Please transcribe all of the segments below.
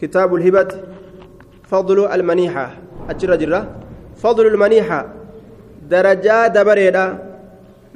كتاب الهبة فضل المنيحة. أجر جرة. فضل المنيحة. درجة دبريدا.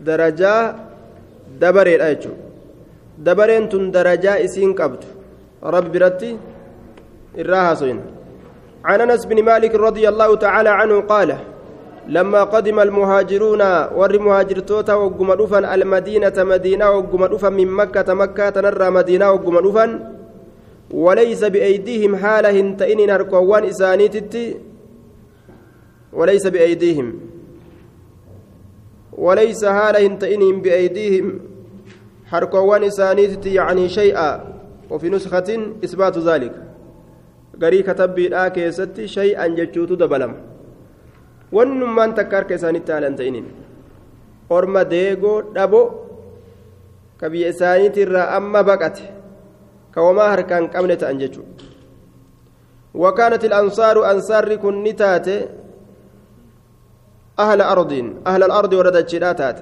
درجة دبريدا يجو. دبرين تن درجة إسين قبض رب رتي الراها سوين. عن أنس بن مالك رضي الله تعالى عنه قال لما قدم المهاجرون ور مهاجرتوتا وقم المدينة مدينة وقم من مكة مكة نرى مدينة وقم وليس بأيديهم حالة تئن نركوان إسانيتتي وليس بأيديهم. وليس حالة تئنهم بأيديهم حركوان إسانيتتي يعني شيئا. وفي نسخة إثبات ذلك. قري كتب بالآكيستي شيئا جتشوت دبلم. takka harka isaanitti haalan ta'iniin orma deegoo dhabo ka biyya isaaniitirraa amma harkaan qabne ta'an jechuudha وكانت الأنصار أنصار كن نتات أهل أرض أهل الأرض وردت شراتات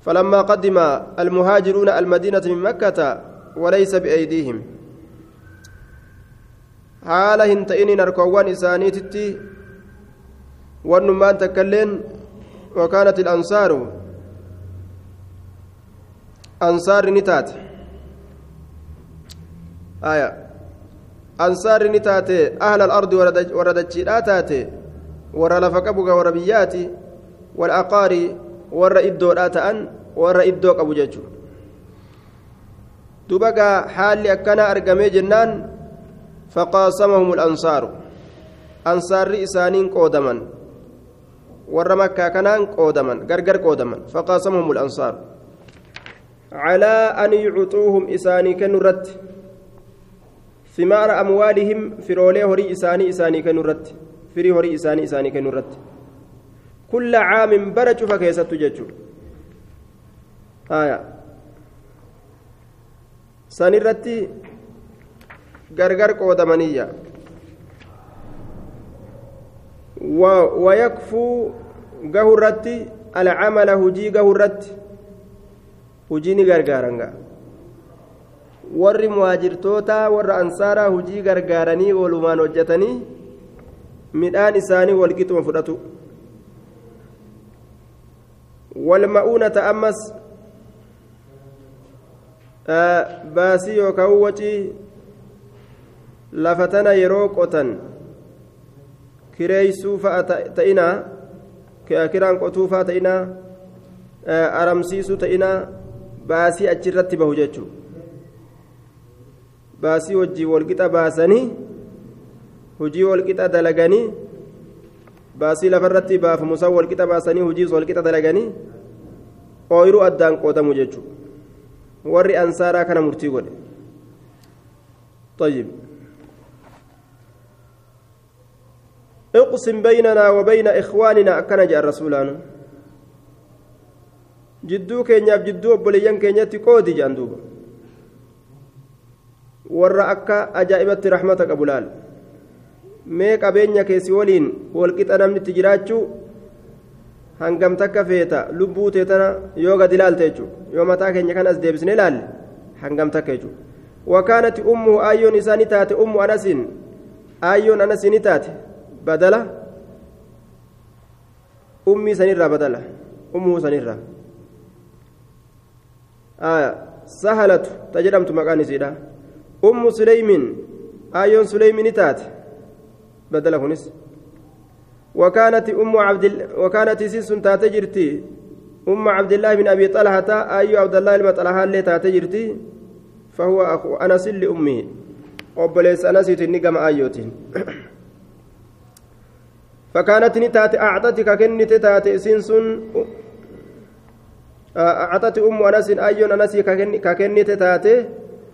فلما قدم المهاجرون المدينة من مكة وليس بأيديهم hin ta'iniin harkoowwan isaaniititti wannummaan takkailleen wakaanat ilansaaru ansaarri ni taate ansaarri ni taate ahla alardi warra dachiidhaa taate warra lafa qabuga warra biyyaati walaqaari warra iddoodhaa ta'an warra iddoo qabu jechu dubagaa haalli akkanaa argamee jennaan فقاسمهم الأنصار أنصار إسانين قودما ور مكة كانان قودما calaa an yucuxuuhum isaanii kennu irratti simaara amwaalihim firoolee horii isaanii isaanii kennu irratti firii horii isaanii isaanii kennu irratti kulla caamin bara cufa keessattu jechuudha san irratti gargar qoodamaniyya wayakfuu gahu irratti alcamala hujii gahu irratti hujii ni gargaaranga warri muhaajirtoota warra ansaaraa hujii gargaaranii walumaan hojjetanii midhaan isaanii walqixuma fudhatu walma'uunata ammas baasii yookaan wacii lafa tana yeroo qotan kireeysuu fa'a ta'inaa kiraan qotuu fa'a ta'inaa aramsiisuu ta'inaa baasii achirratti bahu jechuudha baasii hojii walqixa baasanii hojii walqixa dalaganii baasii lafarratti baafamu san walqixa baasanii hojii walqixa dalaganii ooyiruu addaan qoodamu jechuudha warri ansaaraa kana murtii godhe طيب اقسم بيننا وبين إخواننا أكن جاء jidduu keenyaaf jidduu obboleeyyan keenyatti qoodi jedhan duuba. Warra akka ajaa'ibatti rahmata qabu laal. Mee qabeenya keessi waliin walqixa namnitti jiraachuu hangam takka feeta lubbuu teetana yoo gadi laalte jechuudha. Yoo mataa keenya kan as deebisnee laalle hangam takka jechuudha. Wakaanati ummuhu aayyoon isaa ni taate ummu anasiin aayyoon anasii ni taate badala? Ummii sanirraa badala. Ummuu sanirraa. Sahalatu ta jedhamtu maqaan isiidha ummu suleymin aayyoon suleymin taate badala kunis وكانت أم عبد وكانت سيس تاتجرتي. أم عبد الله بن أبي طلحة أي عبد الله المطلحة اللي تاتجرتي. فهو أخو أنس لأمه. وبليس أنس تنقم آيوتين فكانت نتات أعطتك كنت تات سنسن أعطت أم أنس أي أنس ككنت تات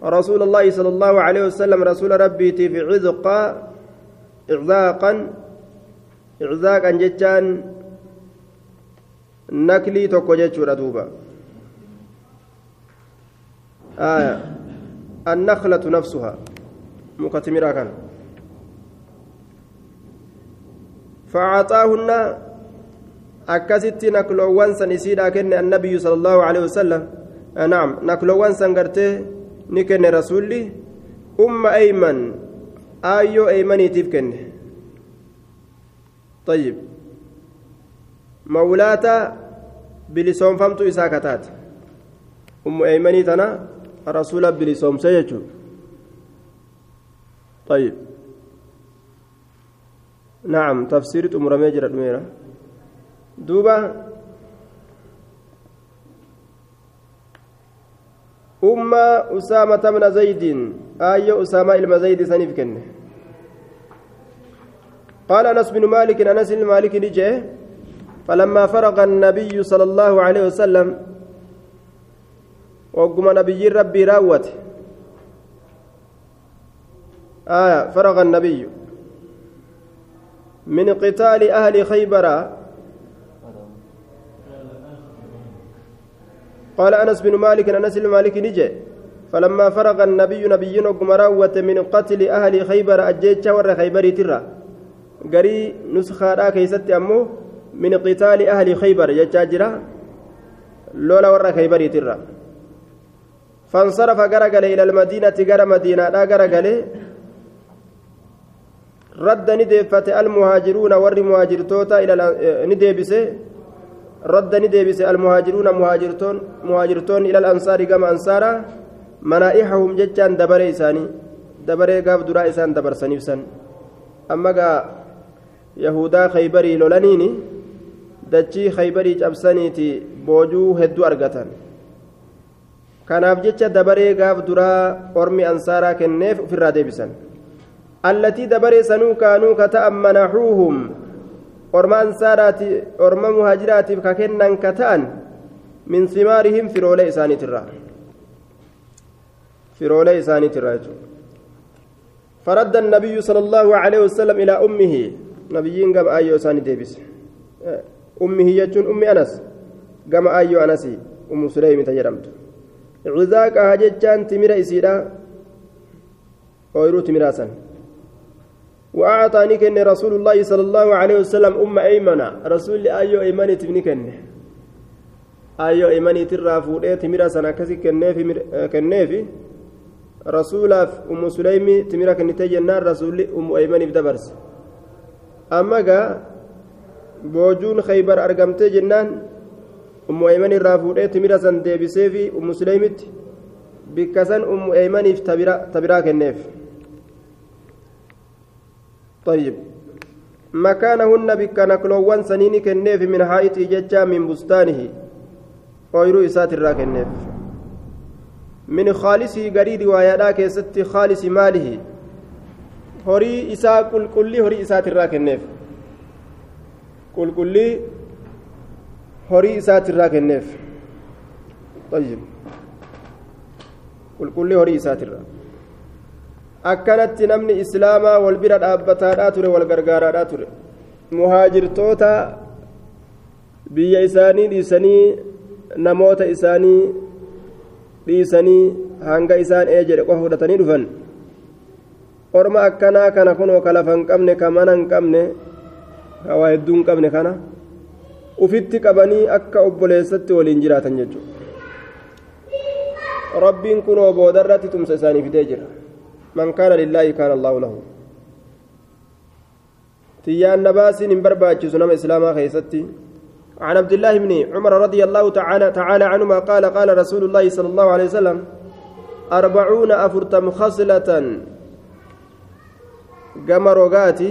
رسول الله صلى الله عليه وسلم رسول ربي في عذق إعذاقا إعذاقا جتان نكلي توكو جتشورا دوبا. آية. النخلة نفسها. مكتمرا كان. فأعطاهن أكست نكلوان سنسيدا كن النبي صلى الله عليه وسلم naam naklowwan san gartee ni kenne rasuulli umma ayman aayyoo aymaniitiif kenne طيب مولاتا bilisoomfamtu isaa kataate ummu eeymanii tana rasuula bilisoomse jechuudha طيب نعم تفسير أمر جرى دوبا. أم أسامة من زيد. آية أسامة إلما زيد سنيف كنه. قال أنس بن مالك أنس بن مالك نجي فلما فرغ النبي صلى الله عليه وسلم وقم نبي ربي راوت آية فرغ النبي. من قتال أهل خيبر قال أنس بن مالك أنس بن مالك نجي. فلما فرغ النبي نبي وقم راوت من قتل أهل خيبر أجيتش ور خيبر ترى. قري نسخة كيست أمه من قتال أهل خيبر يجاجرا لولا ورا خيبر ترى. فانصرف غرقل إلى المدينة غر مدينة لا غرقل. رد ندفت المهاجرون ور مهاجرتوتا إلى ندبس رد ندبس المهاجرون مهاجرتون مهاجرتون إلى الأنصار كما أنصارا منائحهم ججان دبري إساني دبري قاب درا إسان دبر سنيفسن أما يهودا خيبري لولانيني dachii khaybarii cabsaniiti boojuu hedduu argatan kanaaf jecha dabaree gaaf duraa ormi ansaaraa kenneef ofirraa deebisan allatii dabaree sanuu kaanuu kata'an manaxuuhum orma ansaaraati orma muhaajiraatiif ka kennan ka ta'an min simaarihim firoolee isaaniitirraa firoolee isaaniitirraa jechuudha فرد النبي صلى الله عليه وسلم إلى أمه نبيين قام آيو ساني ديبس jechuun ummi anas gama aayyoo anasi ummu suleymita jedhamtu cizaaqaha jechaan timira isiidha ooyiruu timiraasan وأعطاني كن رسول الله صلى الله عليه وسلم أم أيمنة. رسول أيو أيمنة كن أيو أيمنة فودية تمرة سنة كسي كنيفي كنيفي رسول أم سليمي تمرة كنتي جنان رسول أم أيمنة بدبرس أما argamtee jennaan ummu eeyman irraa fuudhee timira san deebisee fi ummu suleymitti bikka san ummu eeymaniif tabiraa kenneef طيب. مكانهن بك نكلوان كنيف من حائط من بستانه. ويرو إسات من خالصه قريد ويادا كيست خالص ماله. هري إسا كل كل هري إسات qulqullii horii isaatirraa kenneef طيب. qulqullii horii isaatirraa akkanatti namni islaamaa wal bira dhaabbataadhaa ture wal gargaaraadhaa ture muhaajirtoota biyya isaanii dhiisanii namoota isaanii dhiisanii hanga isaan ee jedhe qofa fudhatanii dhufan orma akkanaa kana kunoo ka lafa hin qabne ka mana hin qabne hawaa hedduu hin qabne kana ufitti qabanii akka obboleessatti waliin jiraatan jechuudha rabbiin kunoo boodarratti tumsa isaanii fidee jira kaana lillaahi kaana allaahu lahu tiyyaan nabaasiin hin barbaachisu nama islaamaa keessatti عن عبد الله بن عمر رضي الله تعالى تعالى عنهما قال قال رسول الله صلى الله عليه وسلم أربعون أفرتم خصلة قمر رقاتي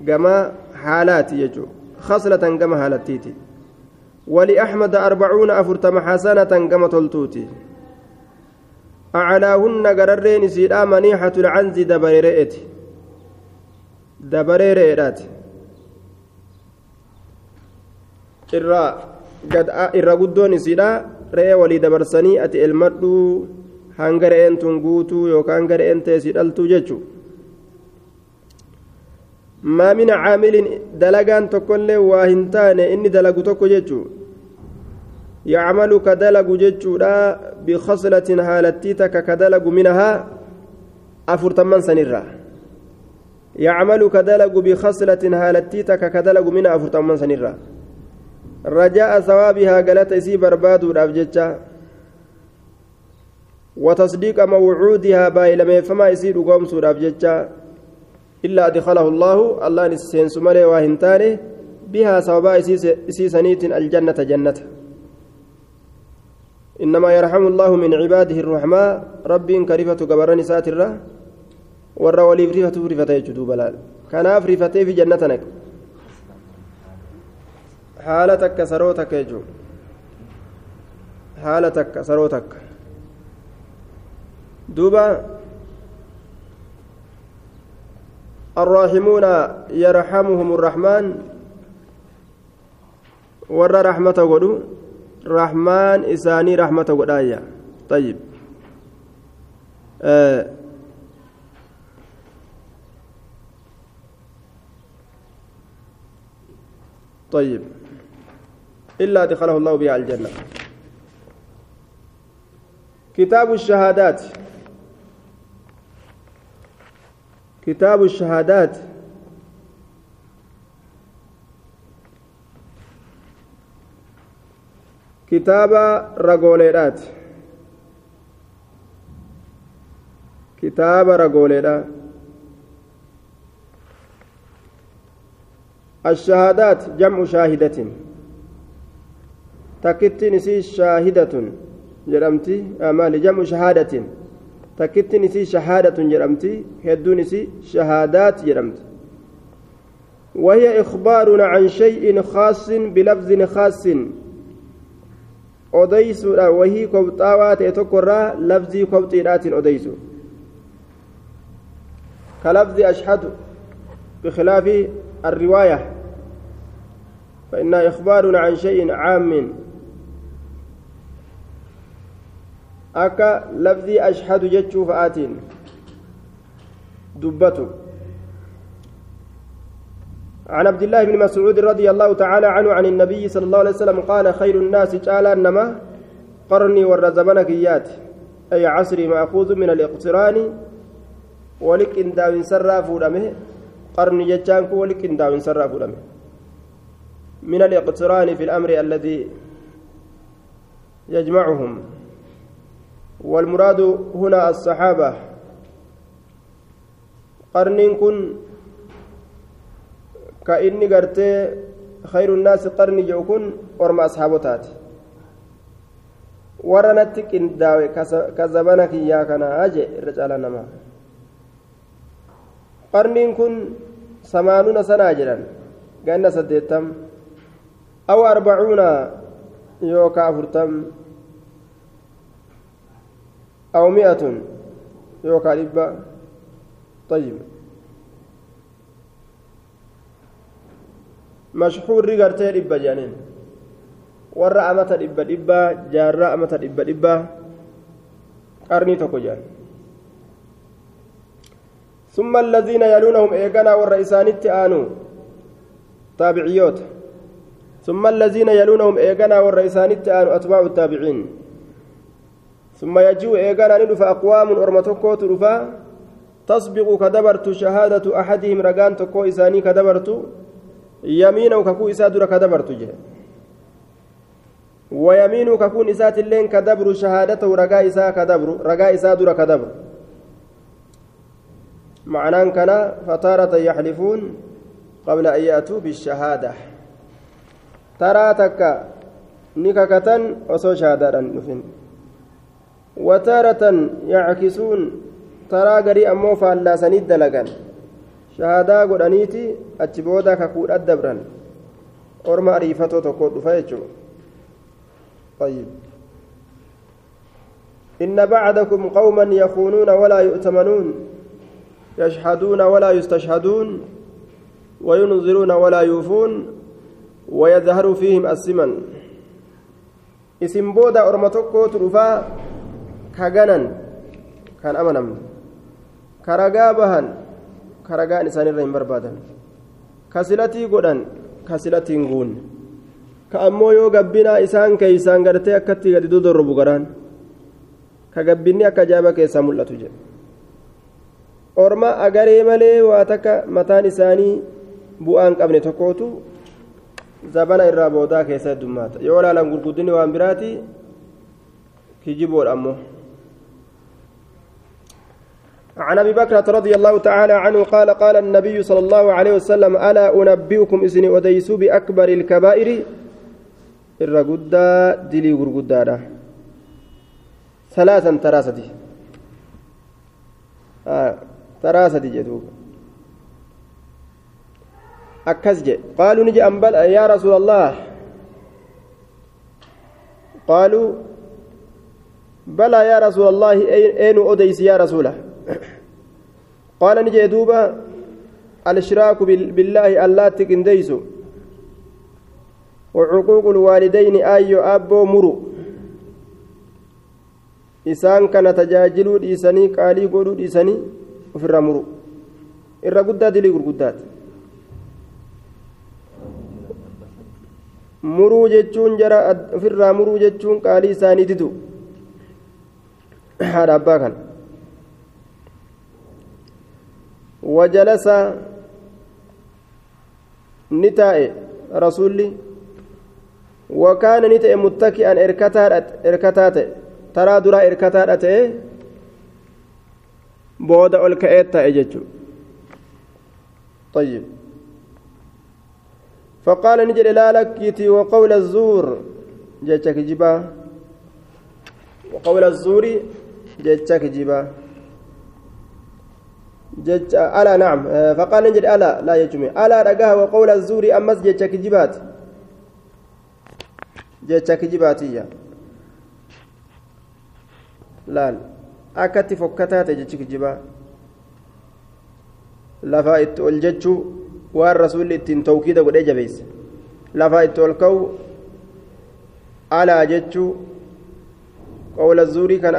gama haalaati jechuudha khaslatan gama haalattiiti ولأحمد أربعون أفرتم حسنة كما تلتوتي أعلاهن قررين سيدا منيحة العنز دبريرئت دبريرئت irraa irra guddoon isiidha re'ee walii dabarsanii ati elmadhuu hanga re'een tun guutuu yookaan hanga re'een teessii dhaltuu jechuudha ما من عامل دلقان تقول واهنتان إني دلق تقو جيتشو يعمل كدلق جيتشو لا بخصلة هالتيتك كدلق منها أفرتمان سنرا يعمل كدلق بخصلة هالتيتك كدلق منها أفرتمان سنرا رجاء ثوابها قالت إسي برباد الأبجتة وتصديق موعودها بايلمي فما يصير قوم سورة أبجتة إلا أدخله الله الله نسين سمري واهنتاني. بها سوابا إسي سنيت الجنة جنة إنما يرحم الله من عباده الرحماء ربي كريفة قبرني ساترة kanaaf rifatee fi jannata naqe haala takka saroo takka jechuudha haala takka saroo takka duuba الراحمون يرحمهم الرحمن ور رحمة قدو رحمن إساني رحمة قدايا طيب آه طيب إلا دخله الله بها الجنة كتاب الشهادات كتاب الشهادات كتاب رجوليرات كتاب رجوليرات الشهادات جمع شاهدة تكت شاهدة جرمتي أمال جمع شهادة تكت شهادة جرمتي هدو نسي شهادات جرمتي وهي إخبارنا عن شيء خاص بلفظ خاص odeysuudha wahii kobxaawaa ta'e tokkorraa lafzii kobxiidhaatiin odeysu ka lafzi ashhadu bikhilaafi الرواية فإنها إخبار عن شيء عام أكا لفظي أشهد جتشوف آتين دبته عن عبد الله بن مسعود رضي الله تعالى عنه عن النبي صلى الله عليه وسلم قال خير الناس تعالى إنما قرني والرزمنك إيات أي عصري مأخوذ من الاقتران ولك إن داوين سرافو qarni jechaan kun wali qindaa'insa fudhame من الاقتران في الأمر الذي يجمعهم والمراد هنا الصحابة. قرن كن كإني قرت خير الناس قرن جوكن ورم أصحابتات ورنتك إن داوي كزبنك يا كنا أجي الرجال نما qarniin kun samaanuna sanaa jedhan ganna saddeettam aw arbacuuna yookaa afurtam aw mi'atun yookaa dhibba طيب mashhuurri gartee dhibba jedhaniin. Warra amata dhibba dhibbaa jaarraa amata dhibba dhibbaa qarnii tokko jedhan. ثم الذين يلونهم إيقنا والرئيسانيت آنوا تابعيوت ثم الذين يلونهم إيقنا والرئيسانيت آنوا أتباع التابعين ثم يجيء إيقنا ندف أقوام أرمتكوت رفا تسبق كدبرت شهادة أحدهم رقان تكو إساني كدبرت يمين وككو إسادر كدبرت جه. ويمين ككون إسات اللين كدبر شهادته رقا إسا كدبر رقا إسادر كدبر. معناه كان فتارة يحلفون قبل أن يأتوا بالشهادة. ترى تكا نككة وصو شهادة نفن. وتارة يعكسون ترى قري أمو فالا سنيد دلقان شهادة قرانيتي أتبودا ككود أدبرا أرما أريفتو تقود فيجو طيب إن بعدكم قوما يخونون ولا يؤتمنون يشهدون ولا يستشهدون وينظرون ولا يوفون ويظهر فيهم السمن isin booda orma tokkootu dhufaa ka ganan kan amanamne. Ka ragaa bahan ka ragaan isaanirra hin barbaadan ka silatii godhan ka silatii hin guunne ka ammoo yoo gabbinaa isaan keeysaan gartee akkatti gadi dodorrobu garaan ka gabbinni akka ajaa'iba keessaa mul'atu jedhe orma agaree malee waa takka mataan isaanii bu'aan qabne tokkootu zabana irraa boodaa keessa heddummaata yoo ilaalan gurguddinni waan biraati kijiboodha ammoo عن أبي بكرة رضي الله تعالى عنه قال قال النبي صلى الله عليه وسلم ألا أنبئكم اسني اديس بأكبر الكبائر؟ الرغدا دلي غرغدا ثلاثا تراستي آه تراستي جدوب أكز جي. قالوا نجي أنبل يا رسول الله. قالوا بلى يا رسول الله أين أديس يا رسوله؟ qaala ni jee duuba alshiraaku billaahi allaatti qindeeysu وعقوق الوالدين أيو أبو مرو. إسان كان تجاجلو ديساني قالي قولو ديساني وفي muru irra guddaa dilii قدات. muruu jechuun jara ofirraa muruu jechuun qaalii isaanii didu haadha abbaa kana ta'e muttaki'an erkataa ta'e taraa duraa erkataadha ta'e booda ol ka'ee ta'e jechuudha طيب فقال نجد لا لكيتي وقول الزور جتك جبا وقول الزور جتك جبا جت ألا نعم فقال نجد ألا لا يجمع ألا رقاها وقول الزور أمس جتك جبات جتك جباتية laal akkatti fokkataa ta'e jechi kijibaa lafaa itti ol jechuu waan rasuulli ittiin tawkiida godhee jabeesse lafaa itti ol ka'u alaa jechuu qawla zuurii kan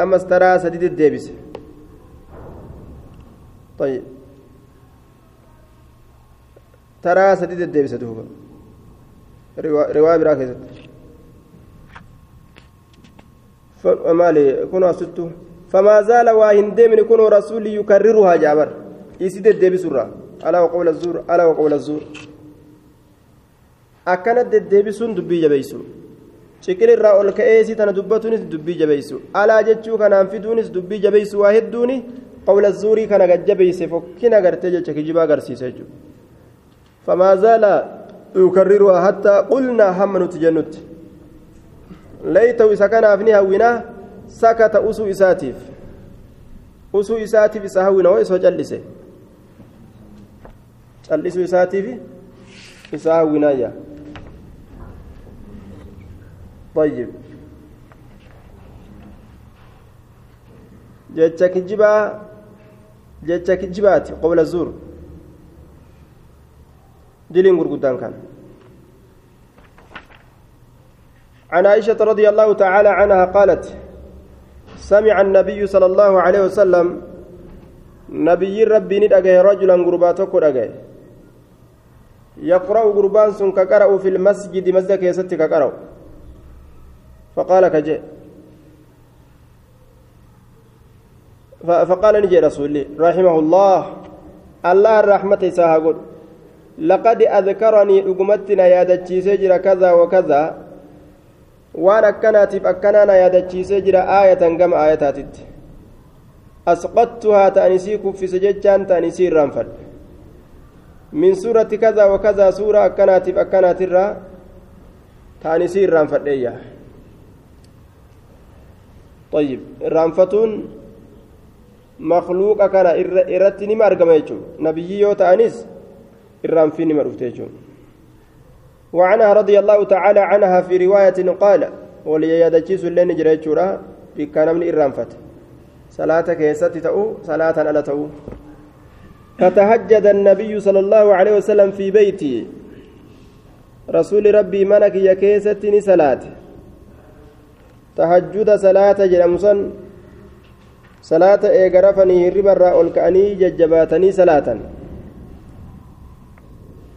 طيب. ترى سديد الدبسة دوبا رواية براكزة فمالي كنا ستو. فما زال واهن ديمن كنو رسولي يكررها جابر. يسيد الدبسة ألا وقول الزور ألا وقول الزور. akkana deddeebisuun dubbii jabeessu ciqilirraa ol ka'ee si tana dubbatuunis dubbii jabeessu alaa jechuu kanaan fiduunis dubbii jabeessu waa hedduuni gartee jecha kijibaa agarsiisa jechuudha famaa zaala yukarriruhaa hattaa qulnaa hamma nuti jennutti leeytahu isa kanaaf ni hawwinaa sakata usuu isaatiif usuu isaatiif isa hawwina hoo isoo callise callisuu isaatiif isa hawwinaayya طيب jecha kijibaa jecha kijibaati qobla zuur diliin gurguddaan kan عن عائشة رضي الله تعالى عنها قالت سمع النبي صلى الله عليه وسلم نبي ربي ندأجه رجلا قرباتك ندأجه يقرأ قربان سن في المسجد مسجد يستك فقال كجي. فقال نجي رسولي رحمه الله الله الرحمة ساهقول لقد أذكرني أقمتنا يا دتشي سجر كذا وكذا waan akkanaatiif akkanaa na yaadachiisee jira aayatan gama aayataatitti asqattuhaa ta'anisii kuffise jechaan ta'anisii irraanfadhe min suuratti kazaa wa kazaa suura akkanaatiif akkanaatirraa ta'anisii irraanfadheeyya طيب irraanfatuun makluuqa kana irratti nima argama jechuudha nabiyyi yoo ta'anis irraanfii nima dhufte jechuudha وعنها رضي الله تعالى عنها في رواية قال وليادتشيس اللين جريتشورا بكان من إرانفت صلاة كيست تأو صلاة ألا تأو. فتهجد النبي صلى الله عليه وسلم في بيتي. رسول ربي منك يا كيستني صلاة. تهجد صلاة جرمسن صلاة إيقرفني ربرا أولكأني ججباتني صلاة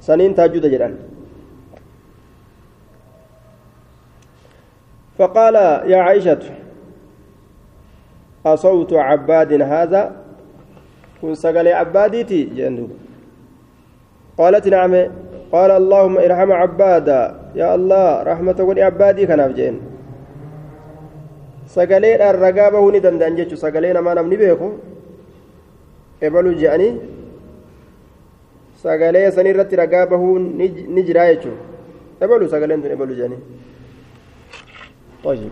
سنين تهجد جران فقال يا عائشة أصوت عباد هذا كن سقل عباديتي جندوب قالت نعم قال اللهم ارحم عبادا يا الله رحمة عبادي كان أبجين sagaleedhaan ragaa bahuu ni danda'an jechuun sagalee namaa namni beeku ebalu je'anii sagalee san irratti ragaa bahuu ni jira jechuun ebalu sagaleen tun ebalu je'anii. طيب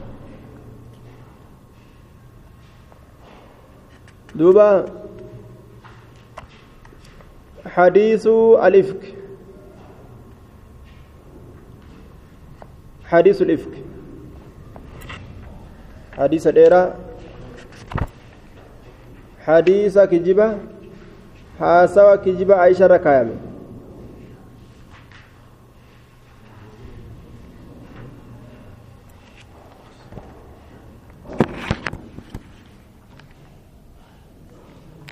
دوبا حديث الإفك حديث الإفك حديث ديرا حديث كجبة حاسوا كجبة عائشة ركايمه